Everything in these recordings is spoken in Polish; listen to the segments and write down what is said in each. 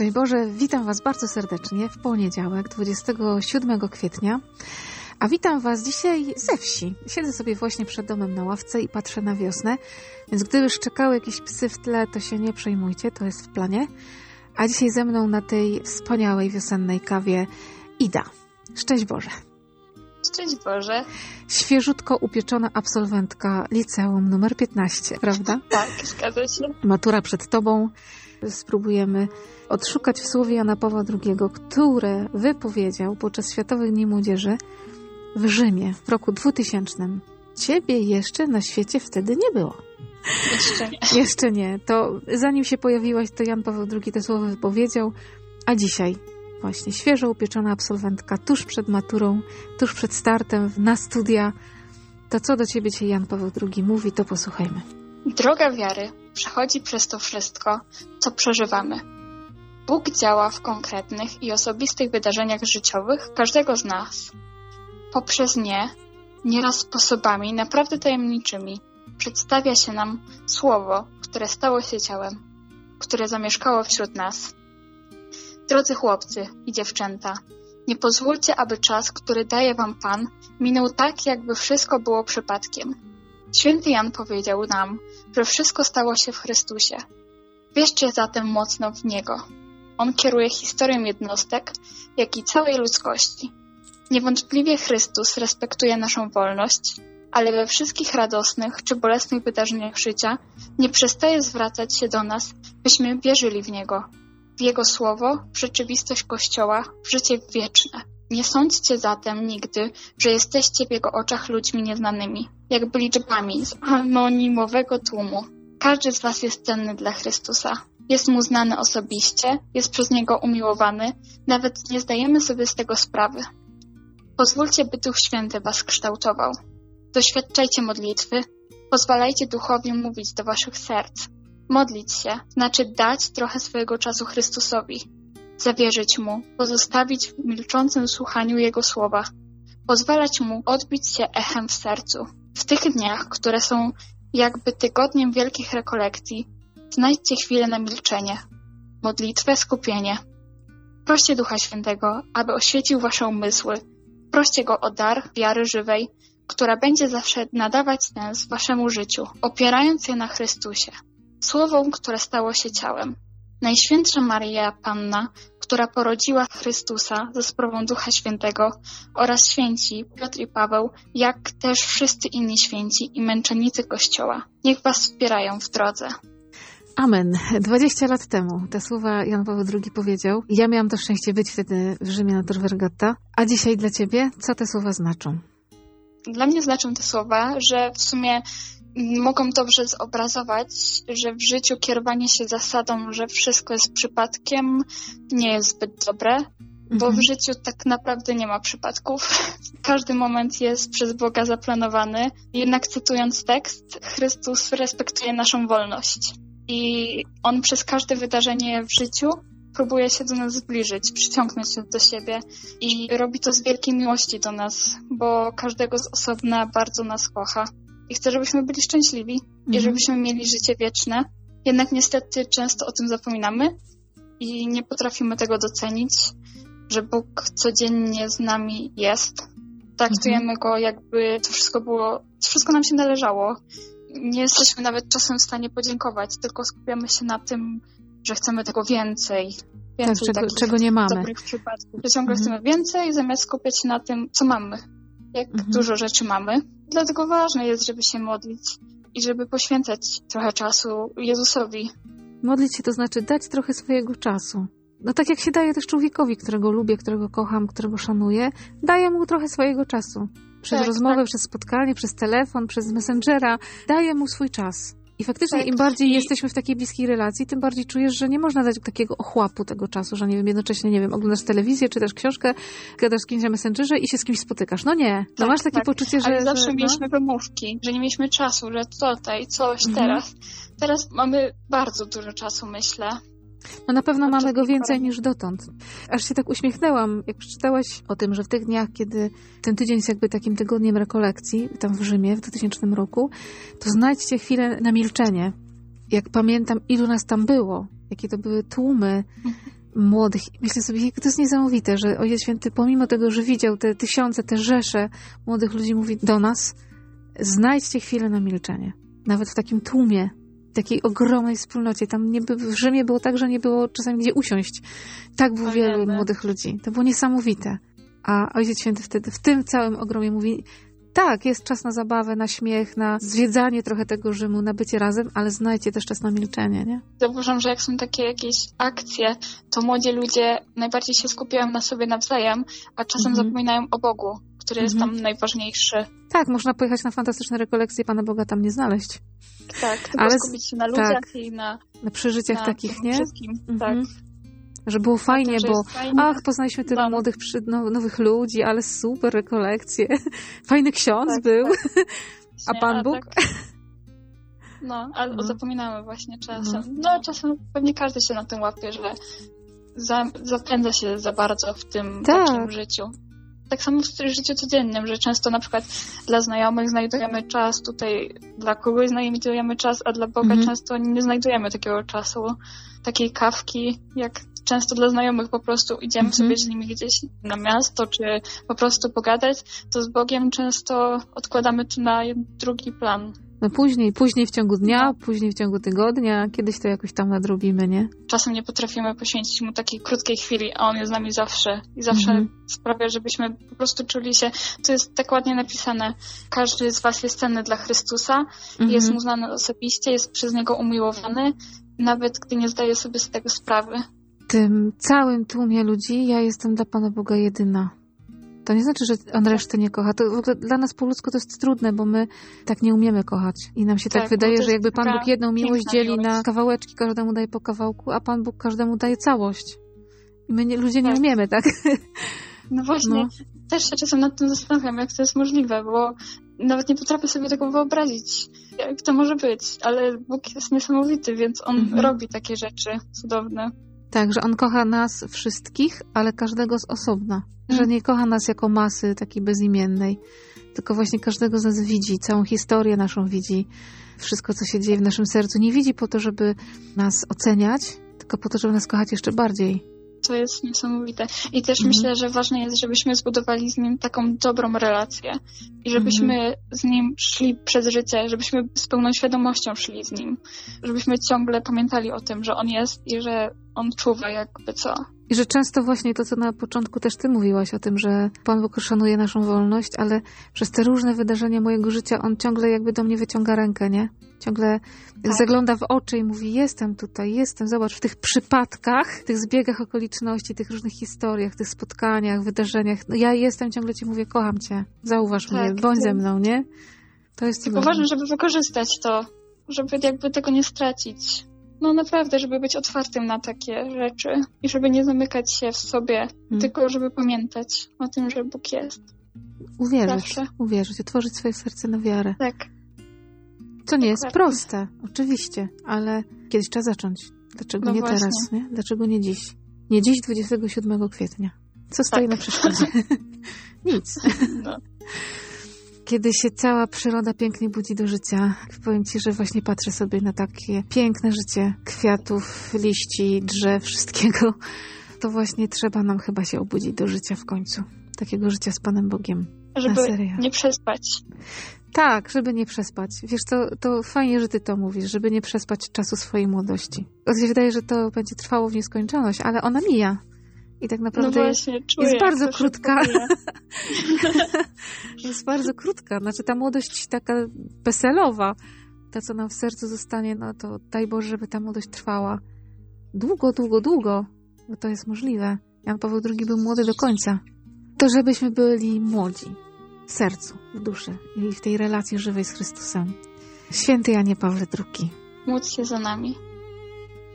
Szczęść Boże, witam Was bardzo serdecznie w poniedziałek, 27 kwietnia. A witam Was dzisiaj ze wsi. Siedzę sobie właśnie przed domem na ławce i patrzę na wiosnę, więc gdyby szczekały jakieś psy w tle, to się nie przejmujcie, to jest w planie. A dzisiaj ze mną na tej wspaniałej wiosennej kawie Ida. Szczęść Boże. Szczęść Boże. Świeżutko upieczona absolwentka liceum numer 15, prawda? Tak, zgadza się. Matura przed Tobą. Spróbujemy odszukać w słowie Jana Pawła II, które wypowiedział podczas Światowych Dni Młodzieży w Rzymie w roku 2000. Ciebie jeszcze na świecie wtedy nie było. Jeszcze nie. Jeszcze nie. To zanim się pojawiłaś, to Jan Paweł II te słowa wypowiedział, a dzisiaj właśnie świeżo upieczona absolwentka tuż przed maturą, tuż przed startem na studia. To co do ciebie dzisiaj Jan Paweł II mówi, to posłuchajmy. Droga wiary przechodzi przez to wszystko, co przeżywamy. Bóg działa w konkretnych i osobistych wydarzeniach życiowych każdego z nas. Poprzez nie, nieraz sposobami naprawdę tajemniczymi, przedstawia się nam Słowo, które stało się ciałem, które zamieszkało wśród nas. Drodzy chłopcy i dziewczęta, nie pozwólcie, aby czas, który daje wam Pan, minął tak, jakby wszystko było przypadkiem. Święty Jan powiedział nam, że wszystko stało się w Chrystusie. Wierzcie zatem mocno w Niego. On kieruje historią jednostek, jak i całej ludzkości. Niewątpliwie Chrystus respektuje naszą wolność, ale we wszystkich radosnych czy bolesnych wydarzeniach życia nie przestaje zwracać się do nas, byśmy wierzyli w Niego, Jego Słowo, rzeczywistość Kościoła, życie wieczne. Nie sądźcie zatem nigdy, że jesteście w Jego oczach ludźmi nieznanymi, jakby liczbami z anonimowego tłumu. Każdy z Was jest cenny dla Chrystusa. Jest Mu znany osobiście, jest przez Niego umiłowany, nawet nie zdajemy sobie z tego sprawy. Pozwólcie, by Duch Święty Was kształtował. Doświadczajcie modlitwy, pozwalajcie Duchowi mówić do Waszych serc. Modlić się znaczy dać trochę swojego czasu Chrystusowi, zawierzyć Mu, pozostawić w milczącym słuchaniu Jego słowa, pozwalać Mu odbić się echem w sercu. W tych dniach, które są jakby tygodniem wielkich rekolekcji, znajdźcie chwilę na milczenie, modlitwę, skupienie. Proście Ducha Świętego, aby oświecił Wasze umysły. Proście Go o dar wiary żywej, która będzie zawsze nadawać sens Waszemu życiu, opierając je na Chrystusie. Słowom, które stało się ciałem. Najświętsza Maria Panna, która porodziła Chrystusa ze sprawą Ducha Świętego oraz święci Piotr i Paweł, jak też wszyscy inni święci i męczennicy Kościoła. Niech Was wspierają w drodze. Amen. 20 lat temu te słowa Jan Paweł II powiedział. Ja miałam to szczęście być wtedy w Rzymie na Tor Vergata. A dzisiaj dla Ciebie, co te słowa znaczą? Dla mnie znaczą te słowa, że w sumie mogą dobrze zobrazować, że w życiu kierowanie się zasadą, że wszystko jest przypadkiem, nie jest zbyt dobre, bo Mhm. w życiu tak naprawdę nie ma przypadków. Każdy moment jest przez Boga zaplanowany. Jednak cytując tekst, Chrystus respektuje naszą wolność. I On przez każde wydarzenie w życiu próbuje się do nas zbliżyć, przyciągnąć się do siebie i robi to z wielkiej miłości do nas, bo każdego z osobna bardzo nas kocha i chce, żebyśmy byli szczęśliwi i Mhm. żebyśmy mieli życie wieczne. Jednak niestety często o tym zapominamy i nie potrafimy tego docenić, że Bóg codziennie z nami jest. Traktujemy Go jakby to wszystko było, to wszystko nam się należało. Nie jesteśmy nawet czasem w stanie podziękować, tylko skupiamy się na tym, że chcemy tego więcej. Więcej czego- takich czego nie mamy. dobrych przypadków. Że ciągle Mhm. chcemy więcej, zamiast skupiać się na tym, co mamy. Jak Mhm. dużo rzeczy mamy. Dlatego ważne jest, żeby się modlić i żeby poświęcać trochę czasu Jezusowi. Modlić się to znaczy dać trochę swojego czasu. No tak jak się daje też człowiekowi, którego lubię, którego kocham, którego szanuję, daję mu trochę swojego czasu. Przez Tak, rozmowę, tak. przez spotkanie, przez telefon, przez messengera. Daję mu swój czas. I faktycznie Tak, im bardziej i- jesteśmy w takiej bliskiej relacji, tym bardziej czujesz, że nie można dać takiego ochłapu tego czasu, że nie wiem, jednocześnie, nie wiem, oglądasz telewizję, czytasz książkę, gadasz z kimś na messengerze i się z kimś spotykasz. No nie. No Tak, masz takie tak. poczucie, że... Ale zawsze że, no. mieliśmy wymówki, że nie mieliśmy czasu, że tutaj, coś Mhm. teraz. Teraz mamy bardzo dużo czasu, myślę. No na pewno mamy go więcej niż dotąd. Aż się tak uśmiechnęłam, jak przeczytałaś o tym, że w tych dniach, kiedy ten tydzień jest jakby takim tygodniem rekolekcji, tam w Rzymie w 2000 roku, to znajdźcie chwilę na milczenie. Jak pamiętam, ilu nas tam było, jakie to były tłumy, młodych. Myślę sobie, jak to jest niesamowite, że Ojciec Święty, pomimo tego, że widział te tysiące, te rzesze młodych ludzi, mówi do nas, znajdźcie chwilę na milczenie. Nawet w takim tłumie, takiej ogromnej wspólnocie. Tam nie, w Rzymie było tak, że nie było czasami gdzie usiąść. Tak było wielu młodych ludzi. To było niesamowite. A Ojciec Święty wtedy w tym całym ogromie mówi, tak, jest czas na zabawę, na śmiech, na zwiedzanie trochę tego Rzymu, na bycie razem, ale znajdźcie też czas na milczenie, nie? Zauważam, że jak są takie jakieś akcje, to młodzi ludzie najbardziej się skupiają na sobie nawzajem, a czasem Mhm. zapominają o Bogu, który jest Mhm. tam najważniejszy. Tak, można pojechać na fantastyczne rekolekcje, Pana Boga tam nie znaleźć. Tak, tylko Ale- skupić się na ludziach i na, Na przeżyciach na takich, tym nie? wszystkim. Mhm. Tak. Że było fajnie, że bo fajnie. ach, poznaliśmy tylu No. młodych, przy, no, nowych ludzi, ale super rekolekcje. Fajny ksiądz Tak, był. tak. A Pan Bóg? tak. No, ale No. zapominamy właśnie czasem. No, czasem pewnie każdy się na tym łapie, że za, zapędza się za bardzo w tym Tak. życiu. Tak samo w życiu codziennym, że często na przykład dla znajomych znajdujemy czas, tutaj dla kogoś znajdujemy czas, a dla Boga Mhm. często nie znajdujemy takiego czasu, takiej kawki, jak często dla znajomych po prostu idziemy Mhm. sobie z nimi gdzieś na miasto, czy po prostu pogadać, to z Bogiem często odkładamy to na drugi plan. No później, później w ciągu dnia, No. później w ciągu tygodnia, kiedyś to jakoś tam nadrobimy, nie? czasem nie potrafimy poświęcić mu takiej krótkiej chwili, a on jest z nami zawsze i zawsze Mhm. sprawia, żebyśmy po prostu czuli się, to jest tak ładnie napisane, każdy z was jest cenny dla Chrystusa, Mhm. jest mu znany osobiście, jest przez niego umiłowany, nawet gdy nie zdaje sobie z tego sprawy. W tym całym tłumie ludzi ja jestem dla Pana Boga jedyna. To nie znaczy, że on reszty nie kocha. To w ogóle dla nas po ludzku to jest trudne, bo my tak nie umiemy kochać. I nam się tak, Tak, wydaje, że jakby Pan Bóg jedną miłość dzieli na kawałeczki, każdemu daje po kawałku, a Pan Bóg każdemu daje całość. I my nie, ludzie nie Tak. umiemy, tak? No właśnie, No. też się czasem nad tym zastanawiam, jak to jest możliwe, bo nawet nie potrafię sobie tego wyobrazić, jak to może być, ale Bóg jest niesamowity, więc On Mhm. robi takie rzeczy cudowne. Tak, że on kocha nas wszystkich, ale każdego z osobna. Że Mm. nie kocha nas jako masy takiej bezimiennej, tylko właśnie każdego z nas widzi, całą historię naszą widzi, wszystko, co się dzieje w naszym sercu. Nie widzi po to, żeby nas oceniać, tylko po to, żeby nas kochać jeszcze bardziej. To jest niesamowite. I też Mhm. myślę, że ważne jest, żebyśmy zbudowali z nim taką dobrą relację i żebyśmy Mhm. z nim szli przez życie, żebyśmy z pełną świadomością szli z nim, żebyśmy ciągle pamiętali o tym, że on jest i że on czuwa jakby co. I że często właśnie to, co na początku też ty mówiłaś o tym, że Pan Bóg szanuje naszą wolność, ale przez te różne wydarzenia mojego życia On ciągle jakby do mnie wyciąga rękę, nie? Ciągle Tak. zagląda w oczy i mówi, jestem tutaj, jestem, zobacz, w tych przypadkach, tych zbiegach okoliczności, tych różnych historiach, tych spotkaniach, wydarzeniach, no ja jestem, ciągle ci mówię, kocham cię, zauważ Tak, mnie, bądź to- ze mną, nie? To jest cudowne. ważne, żeby wykorzystać to, żeby jakby tego nie stracić. No naprawdę, żeby być otwartym na takie rzeczy i żeby nie zamykać się w sobie, Hmm. tylko żeby pamiętać o tym, że Bóg jest. Uwierzyć, zawsze. uwierzyć, otworzyć swoje serce na wiarę. Tak. To nie jest proste, oczywiście, ale kiedyś trzeba zacząć. Dlaczego No nie właśnie. teraz, nie? Dlaczego nie dziś? Nie dziś, 27 kwietnia. Co stoi Tak. na przeszkodzie? Nic. No. Kiedy się cała przyroda pięknie budzi do życia, powiem Ci, że właśnie patrzę sobie na takie piękne życie kwiatów, liści, drzew, wszystkiego, to właśnie trzeba nam chyba się obudzić do życia w końcu. Takiego życia z Panem Bogiem. Żeby nie przespać. Tak, żeby nie przespać. Wiesz, to, to fajnie, że ty to mówisz, żeby nie przespać czasu swojej młodości. Wydaje, że to będzie trwało w nieskończoność, ale ona mija. I tak No naprawdę jest, właśnie, czuję, jest bardzo krótka. jest bardzo krótka. Znaczy ta młodość taka weselowa, ta co nam w sercu zostanie, no to daj Boże, żeby ta młodość trwała długo, długo, długo, bo to jest możliwe. Jan Paweł II był młody do końca. To żebyśmy byli młodzi w sercu, w duszy i w tej relacji żywej z Chrystusem. Święty Janie Pawle II. Módl się za nami.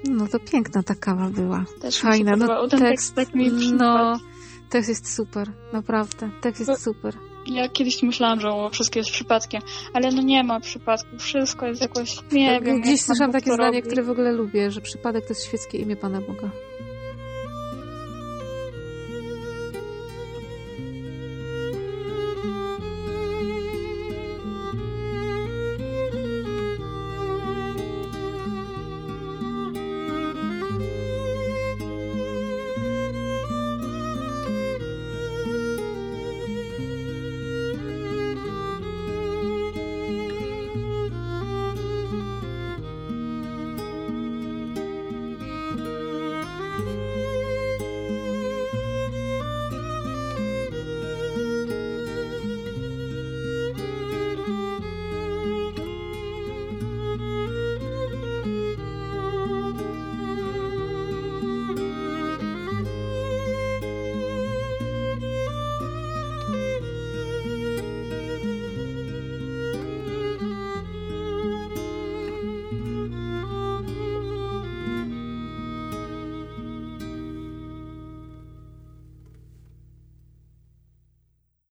No to piękna ta kawa była. Też Fajna. No, tekst, tak mi no, tekst jest super, naprawdę. Tekst Bo- jest super. Ja kiedyś myślałam, że o, wszystko jest przypadkiem, ale no nie ma przypadku. Wszystko jest jakoś, nie wiem. Gdzieś słyszałam takie to zdanie, robi. które w ogóle lubię, że przypadek to jest świeckie imię Pana Boga.